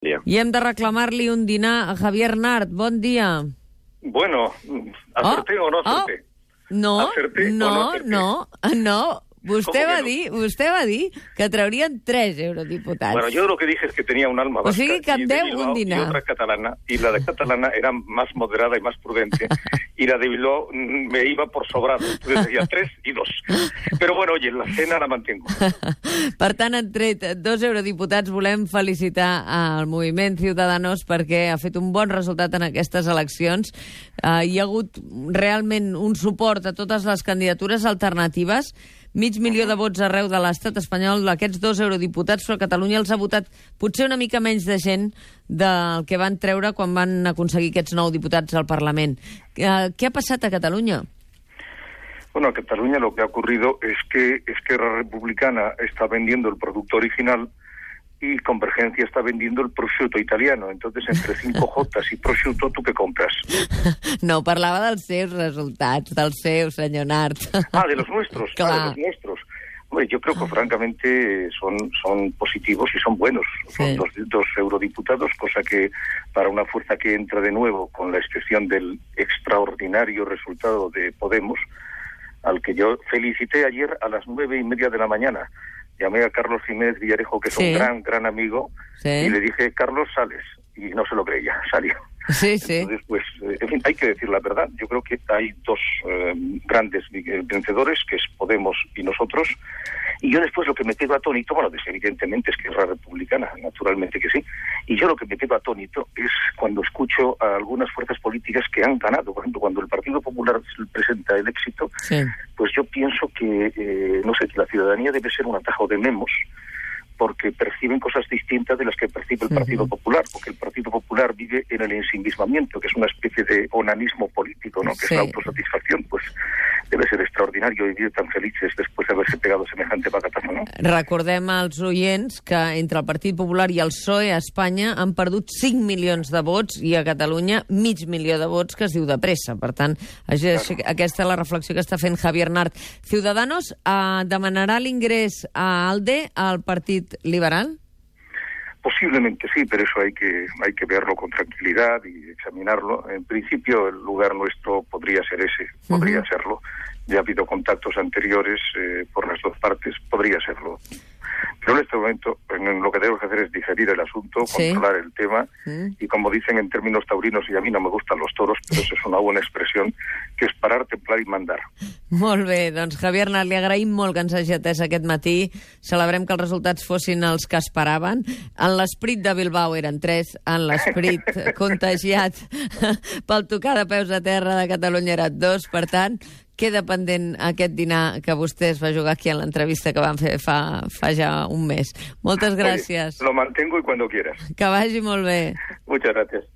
Bien. I hem de reclamar-li un dinar a Javier Nart. Bon dia. Bueno, acerté o no acerté. No, Acerté o no no, acerté? no, no. Vostè ¿Cómo que va no? dir, vostè va dir que traurien tres eurodiputats. Bueno, yo lo que dije es que tenía un alma O vasca sigui que em deu un dinar. y otra catalana, y la de catalana era más moderada y más prudente, y la de Bilbao me iba por sobrado. Entonces decía tres y dos. Pero bueno, oye, la cena la mantengo. Per tant, han tret dos eurodiputats. Volem felicitar al moviment Ciudadanos perquè ha fet un bon resultat en aquestes eleccions. Uh, hi ha hagut realment un suport a totes les candidatures alternatives. Mig milió de vots arreu de l'estat espanyol d'aquests dos eurodiputats, però Catalunya els ha votat potser una mica menys de gent del que van treure quan van aconseguir aquests nou diputats al Parlament. Uh, què ha passat a Catalunya? Bueno, en Cataluña lo que ha ocurrido es que Esquerra Republicana está vendiendo el producto original y Convergencia está vendiendo el prosciutto italiano. Entonces, entre 5J y prosciutto, ¿tú qué compras? No, parlava dels seus resultats, dels seus, senyor Nart. Ah, de los nuestros. Claro. Ah, de los nuestros. Hombre, yo creo que francamente son, son positivos y son buenos. Son dos, dos eurodiputados, cosa que para una fuerza que entra de nuevo, con la excepción del extraordinario resultado de Podemos, al que yo felicité ayer a las nueve y media de la mañana. Llamé a Carlos Jiménez Villarejo, que es Sí. un gran, gran amigo, Sí. y le dije, Carlos, sales. Y no se lo creía, salió. Sí, sí. Entonces, pues, en fin, hay que decir la verdad. Yo creo que hay dos eh, grandes eh, vencedores, que es Podemos y nosotros. Y yo después lo que me quedo atónito, bueno, pues evidentemente es que es la republicana, naturalmente que sí. Y yo lo que me quedo atónito es cuando escucho a algunas fuerzas políticas que han ganado. Por ejemplo, cuando el Partido Popular presenta el éxito, sí. pues yo pienso que, eh, no sé, que la ciudadanía debe ser un atajo de memos porque perciben cosas distintas de las que percibe el Partido Popular, porque el Partido Popular vive en el ensimismamiento, que es una especie de onanismo político, ¿no? que es la autosatisfacción, extraordinario vivir tan felices después de haberse pegado semejante bacatazo, ¿no? Recordem als oients que entre el Partit Popular i el PSOE a Espanya han perdut 5 milions de vots i a Catalunya mig milió de vots que es diu de pressa. Per tant, claro. aquesta és la reflexió que està fent Javier Nart. Ciudadanos eh, demanarà l'ingrés a ALDE al Partit Liberal? Posiblemente sí, pero eso hay que hay que verlo con tranquilidad y examinarlo. En principio, el lugar nuestro podría ser ese, podría serlo. Ya ha habido contactos anteriores eh, por las dos partes, podría serlo. Pero en este momento en lo que tenemos que hacer es digerir el asunto, Sí. controlar el tema y como dicen en términos taurinos, y a mí no me gustan los toros, pero eso es una buena expresión, que es parar, templar y mandar. Molt bé, doncs Javier Nart, li agraïm molt que ens hagi atès aquest matí. Celebrem que els resultats fossin els que esperaven. En l'esprit de Bilbao eren tres, en l'esperit contagiat pel tocar de peus a terra de Catalunya eren dos. Per tant, queda pendent aquest dinar que vostè es va jugar aquí en l'entrevista que van fer fa, fa ja un mes. Moltes gràcies. Oye, lo mantengo y cuando quieras. Que vagi molt bé. Muchas gracias.